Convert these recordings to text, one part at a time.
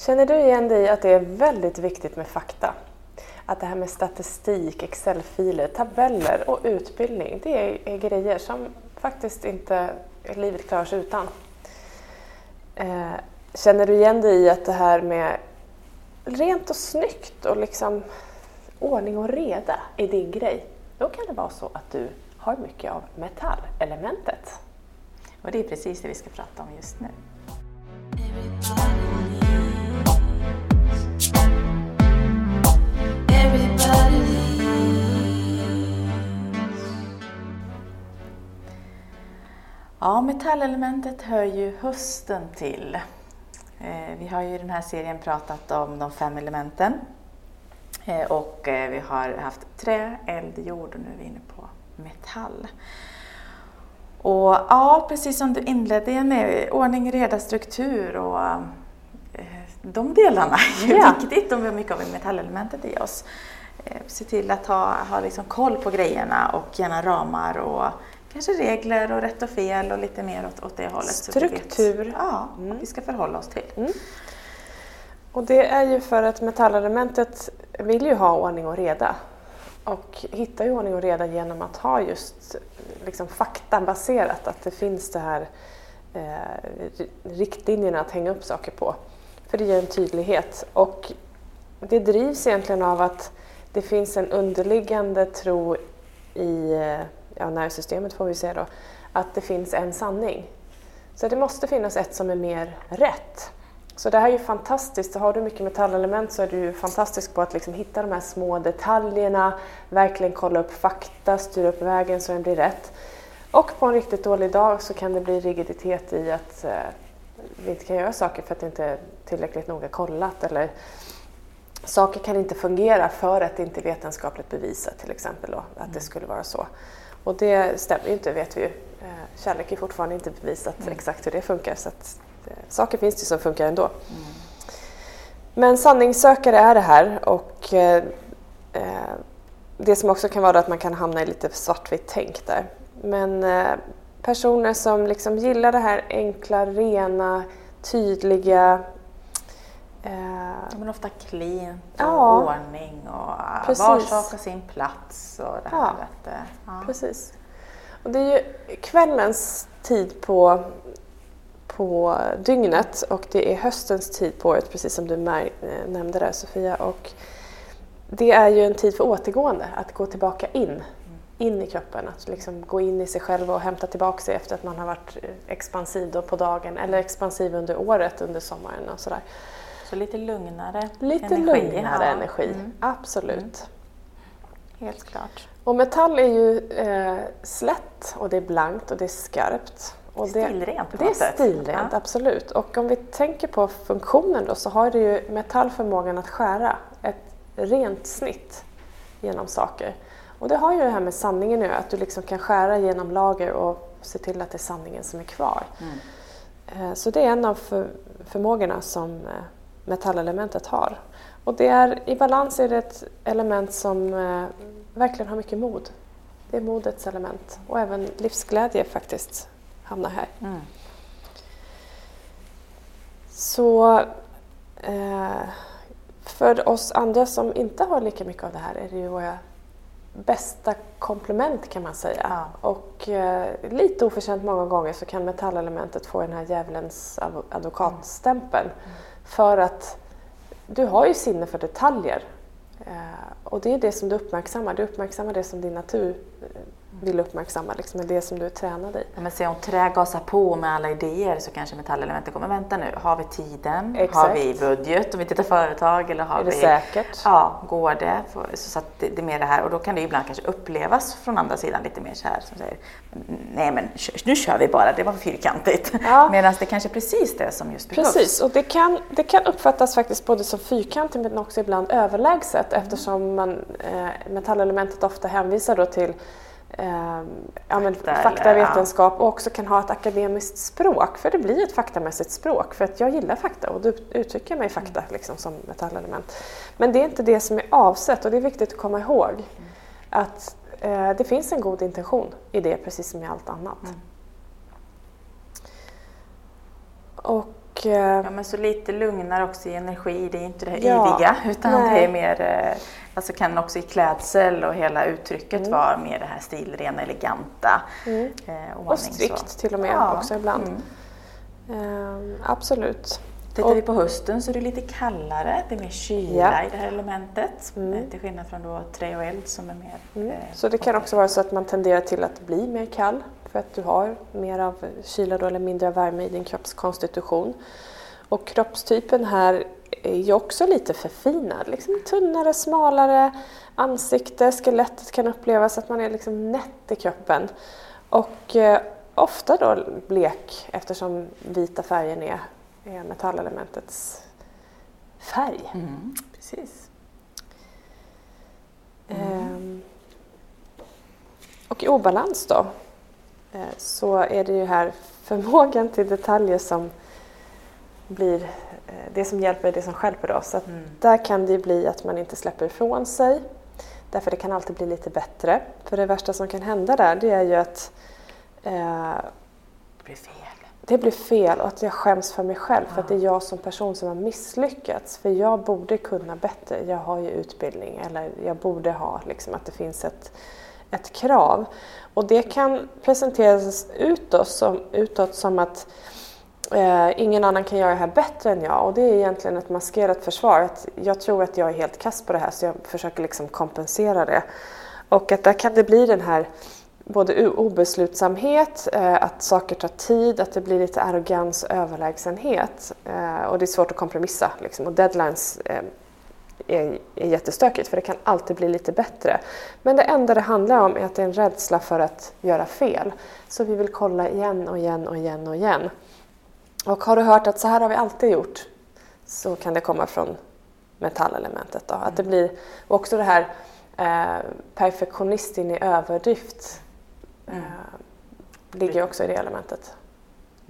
Känner du igen dig i att det är väldigt viktigt med fakta? Att det här med statistik, excelfiler, tabeller och utbildning, det är, är grejer som faktiskt inte livet klarar sig utan. Eh, känner du igen dig i att det här med rent och snyggt och liksom ordning och reda är din grej? Då kan det vara så att du har mycket av metallelementet. Och det är precis det vi ska prata om just nu. Ja, metallelementet hör ju hösten till. Eh, vi har ju i den här serien pratat om de fem elementen. Eh, och eh, vi har haft trä, eld, jord och nu är vi inne på metall. Och ja, precis som du inledde med ordning, reda, struktur och de delarna är ju ja. viktigt om vi har mycket av metallelementet i oss. Se till att ha, ha liksom koll på grejerna och gärna ramar och kanske regler och rätt och fel och lite mer åt, åt det hållet. Struktur. ja, mm. vi ska förhålla oss till. Mm. Och det är ju för att metallelementet vill ju ha ordning och reda och hittar ju ordning och reda genom att ha just liksom faktabaserat, att det finns det här eh, riktlinjerna att hänga upp saker på. För det ger en tydlighet och det drivs egentligen av att det finns en underliggande tro i eh, ja, nervsystemet får vi säga då, att det finns en sanning. Så det måste finnas ett som är mer rätt. Så det här är ju fantastiskt. Har du mycket metallelement så är du fantastisk på att liksom hitta de här små detaljerna, verkligen kolla upp fakta, styra upp vägen så den blir rätt. Och på en riktigt dålig dag så kan det bli rigiditet i att eh, vi inte kan göra saker för att det inte är tillräckligt noga kollat eller saker kan inte fungera för att det inte är vetenskapligt bevisat till exempel då, att det mm. skulle vara så. Och det stämmer ju inte vet vi ju. Eh, kärlek är fortfarande inte bevisat mm. exakt hur det funkar så att eh, saker finns det som funkar ändå. Mm. Men sanningssökare är det här och eh, eh, det som också kan vara att man kan hamna i lite svartvitt tänk där. Men eh, personer som liksom gillar det här enkla, rena, tydliga Eh, men ofta clean och ja, ordning och precis. var sak har sin plats. Och det här ja, vet, ja. Precis. Och det är ju kvällens tid på, på dygnet och det är höstens tid på året precis som du nämnde där Sofia. Och det är ju en tid för återgående, att gå tillbaka in in i kroppen, att liksom gå in i sig själv och hämta tillbaka sig efter att man har varit expansiv då på dagen eller expansiv under året, under sommaren och sådär. Så lite lugnare lite energi. lugnare ja. energi, mm. absolut. Mm. Helt klart. Och metall är ju eh, slätt och det är blankt och det är skarpt. Och det, stilrent Det är stilrent, ja. absolut. Och om vi tänker på funktionen då så har det ju metall förmågan att skära ett rent snitt genom saker. Och det har ju det här med sanningen nu, att du liksom kan skära genom lager och se till att det är sanningen som är kvar. Mm. Eh, så det är en av förmågorna som eh, metallelementet har. Och det är, i balans är det ett element som eh, verkligen har mycket mod. Det är modets element och även livsglädje faktiskt hamnar här. Mm. Så eh, för oss andra som inte har lika mycket av det här är det ju våra bästa komplement kan man säga. Ja. Och eh, lite oförtjänt många gånger så kan metallelementet få den här djävulens advokatstämpel. Mm. För att du har ju sinne för detaljer. Eh, och det är det som du uppmärksammar. Du uppmärksammar det som din natur eh, vill uppmärksamma, liksom, det som du är tränad i. Ja, men se om trä gasar på med alla idéer så kanske metallelementet kommer, vänta nu, har vi tiden? Exakt. Har vi budget om vi tittar företag? Eller har är det vi, säkert? Ja, går det? Så att det, det är mer det här och då kan det ibland kanske upplevas från andra sidan lite mer så här som säger, nej men nu kör vi bara, det var fyrkantigt. Ja. Medan det kanske är precis det som just behövs. Precis, och det kan, det kan uppfattas faktiskt både som fyrkantigt men också ibland överlägset mm. eftersom man, eh, metallelementet ofta hänvisar då till eh, ja, men fakta, vetenskap och också kan ha ett akademiskt språk. För det blir ett faktamässigt språk för att jag gillar fakta och då uttrycker jag mig i fakta mm. liksom, som metallelement. Men det är inte det som är avsett och det är viktigt att komma ihåg mm. att eh, det finns en god intention i det precis som i allt annat. Mm. Och Och, eh, Ja, men så lite lugnare också i energi. Det är inte det här Ja, yviga utan nej. det är mer, eh, alltså kan också i klädsel och hela uttrycket vara mer det här stilrena, eleganta. Eh, Mm. och ordning, strikt så. till och med Ja, också ibland. mm. Ehm, absolut. Tittar Och- vi på hösten så är det lite kallare, det är mer kyla Ja. i det här elementet. Mm. eh, Till skillnad från då trä och eld som är mer... Mm. eh, Så det kan också vara så att man tenderar till att bli mer kall för att du har mer av kyla eller mindre av värme i din kroppskonstitution. Och kroppstypen här är ju också lite förfinad. Liksom tunnare, smalare ansikte, skelettet kan upplevas att man är liksom nätt i kroppen. Och eh, ofta då blek eftersom vita färgen är, är metallelementets färg. Mm, precis. Ehm, Och i obalans då så är det ju här förmågan till detaljer som blir eh, det som hjälper, det som stjälper oss. Så Mm. där kan det ju bli att man inte släpper ifrån sig. Därför det kan alltid bli lite bättre. För det värsta som kan hända där det är ju att eh, Det blir fel. det blir fel och att jag skäms för mig själv för att det är jag som person som har misslyckats. För jag borde kunna bättre. Jag har ju utbildning eller jag borde ha liksom att det finns ett, ett krav. Och det kan presenteras utåt som, utåt som att eh, ingen annan kan göra det här bättre än jag. Och det är egentligen ett maskerat försvar. Att jag tror att jag är helt kass på det här så jag försöker liksom kompensera det. Och att där kan det bli den här både obeslutsamhet, eh, att saker tar tid, att det blir lite arrogans och överlägsenhet. Eh, och det är svårt att kompromissa. Liksom. Och deadlines eh, är, är jättestökigt för det kan alltid bli lite bättre. Men det enda det handlar om är att det är en rädsla för att göra fel. Så vi vill kolla igen och igen och igen och igen. Och har du hört att så här har vi alltid gjort så kan det komma från metallelementet. Då. Att det blir, och också det här eh, perfektionisten i överdrift eh, ligger också i det elementet.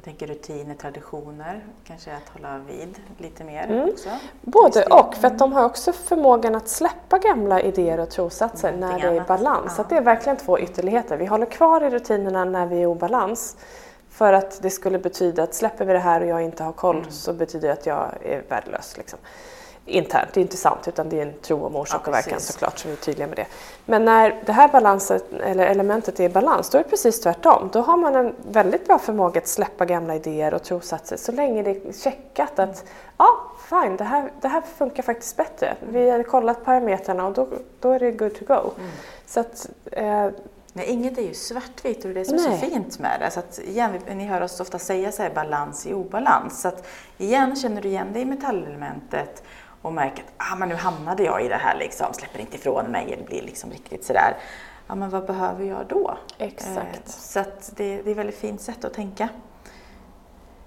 Jag tänker rutiner, traditioner, kanske att hålla vid lite mer Mm. också. Både och, för att de har också förmågan att släppa gamla idéer och trossatser när Någonting det är i balans. Så Ja. att det är verkligen två ytterligheter. Vi håller kvar i rutinerna när vi är i obalans. För att det skulle betyda att släpper vi det här och jag inte har koll Mm. så betyder det att jag är värdelös. Liksom. Internt, det är inte sant utan det är en tro om orsak Ja, och verkan precis. såklart så vi är tydliga med det. Men när det här balanset, eller elementet är i balans då är det precis tvärtom. Då har man en väldigt bra förmåga att släppa gamla idéer och trossatser så länge det är checkat att ja, fine, det här, det här funkar faktiskt bättre. Vi har kollat parametrarna och då, då är det good to go. Mm. Så att, eh, Nej, inget är ju svartvitt och det är det som är så fint med det. Så att, igen, ni hör oss ofta säga så här, balans i obalans. Så att, igen känner du igen dig i metallelementet och märker att ah, men nu hamnade jag i det här, liksom, släpper inte ifrån mig eller blir liksom riktigt sådär. Ja, men vad behöver jag då? Exakt. Eh, så det, det är ett väldigt fint sätt att tänka.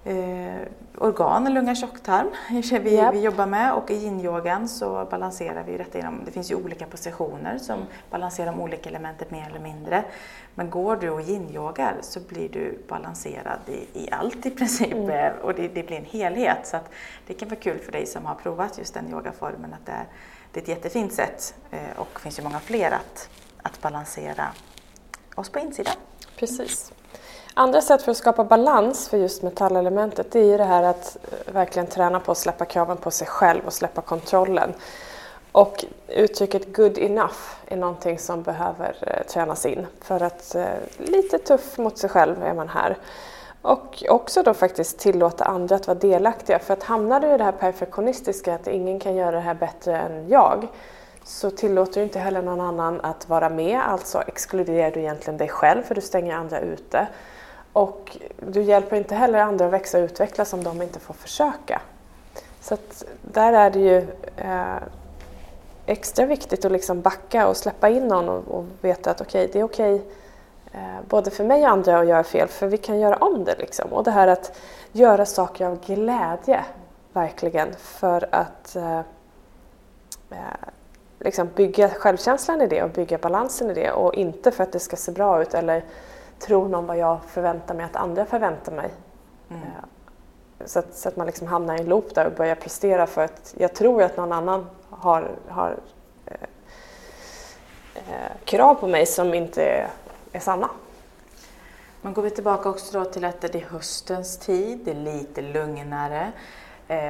Eh, organ, lunga, tjocktarm vi, Japp. vi jobbar med och i yin-yogan så balanserar vi detta genom, det finns ju olika positioner som balanserar de olika elementet mer eller mindre. Men går du och yin-yogar så blir du balanserad i, i allt i princip eh, och det, det blir en helhet. Så det kan vara kul för dig som har provat just den yogaformen att det är, det är ett jättefint sätt eh, och det finns ju många fler att, att balansera oss på insidan. Precis. Andra sätt för att skapa balans för just metallelementet det är ju det här att eh, verkligen träna på att släppa kraven på sig själv och släppa kontrollen. Och uttrycket good enough är någonting som behöver eh, tränas in för att eh, lite tuff mot sig själv är man här. Och också då faktiskt tillåta andra att vara delaktiga för att hamnar du i det här perfektionistiska att ingen kan göra det här bättre än jag så tillåter du inte heller någon annan att vara med, alltså exkluderar du egentligen dig själv för du stänger andra ute. Och du hjälper inte heller andra att växa och utvecklas om de inte får försöka. Så att där är det ju eh, extra viktigt att liksom backa och släppa in någon och, och veta att okej, det är okej eh, både för mig och andra att göra fel, för vi kan göra om det. Liksom. Och det här att göra saker av glädje, verkligen, för att eh, eh, liksom bygga självkänslan i det och bygga balansen i det och inte för att det ska se bra ut eller tro någon vad jag förväntar mig att andra förväntar mig. Mm. Eh, Så att, så att man liksom hamnar i en loop där och börjar prestera för att jag tror att någon annan har, har eh, eh, krav på mig som inte är, är sanna. Men går vi tillbaka också då till att det är höstens tid, det är lite lugnare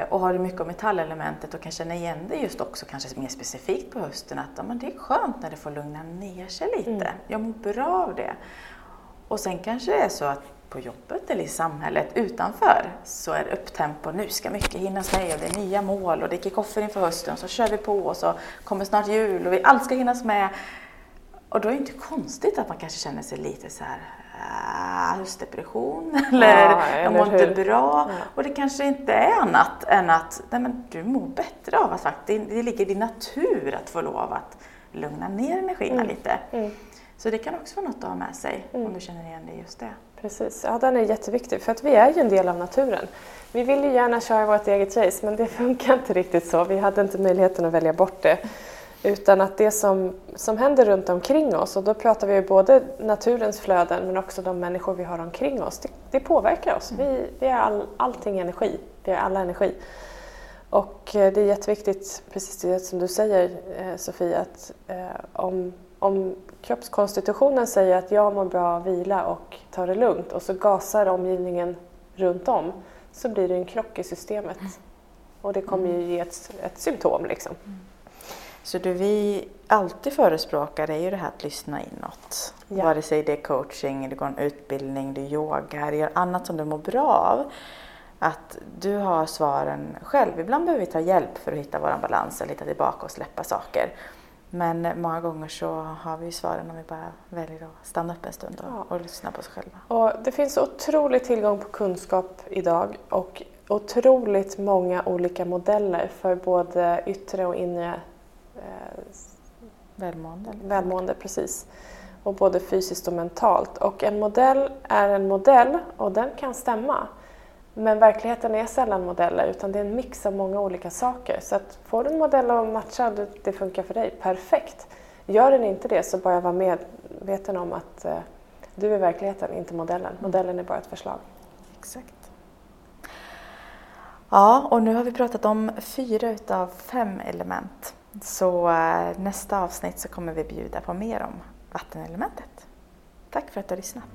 och har du mycket av metallelementet och kan känna igen det just också kanske mer specifikt på hösten att ja, men det är skönt när det får lugna ner sig lite. Mm. Jag mår bra av det. Och sen kanske det är så att på jobbet eller i samhället utanför så är det upptempo. Nu ska mycket hinnas med och det är nya mål och det är kickoffer inför hösten. Så kör vi på och så kommer snart jul och vi, allt ska hinnas med. Och då är det inte konstigt att man kanske känner sig lite så här höstdepression eller ja, jag mår inte bra. Ja. Och det kanske inte är annat än att nej, men du mår bättre av att faktiskt, det ligger i din natur att få lov att lugna ner energierna mm. lite. Mm. Så det kan också vara något att ha med sig mm. om du känner igen det just det. Precis, ja den är jätteviktig för att vi är ju en del av naturen. Vi vill ju gärna köra vårt eget race men det funkar inte riktigt så. Vi hade inte möjligheten att välja bort det. Utan att det som, som händer runt omkring oss, och då pratar vi både naturens flöden men också de människor vi har omkring oss, det, det påverkar oss. Vi, vi är all, allting energi, vi är alla energi. Och eh, det är jätteviktigt, precis det som du säger eh, Sofie, att eh, om, om kroppskonstitutionen säger att jag mår bra av vila och tar det lugnt och så gasar omgivningen runt om så blir det en krock i systemet. Och det kommer ju ge ett, ett symptom. Liksom. Mm. Så det vi alltid förespråkar är ju det här att lyssna inåt. Ja. Vare sig det är coaching, det går en utbildning, du yogar, gör annat som du mår bra av. Att du har svaren själv. Ibland behöver vi ta hjälp för att hitta vår balans eller hitta tillbaka och släppa saker. Men många gånger så har vi svaren om vi bara väljer att stanna upp en stund och, ja. och lyssna på oss själva. Och det finns otrolig tillgång på kunskap idag och otroligt många olika modeller för både yttre och inre välmående. Välmående, precis. Och både fysiskt och mentalt. Och en modell är en modell och den kan stämma. Men verkligheten är sällan modeller utan det är en mix av många olika saker. Så att får du en modell att matcha det funkar för dig, perfekt. Gör den inte det så bara var medveten om att eh, du är verkligheten, inte modellen. Modellen är bara ett förslag. Exakt. Ja, och nu har vi pratat om fyra utav fem element. Så eh, nästa avsnitt så kommer vi bjuda på mer om vattenelementet. Tack för att du har lyssnat.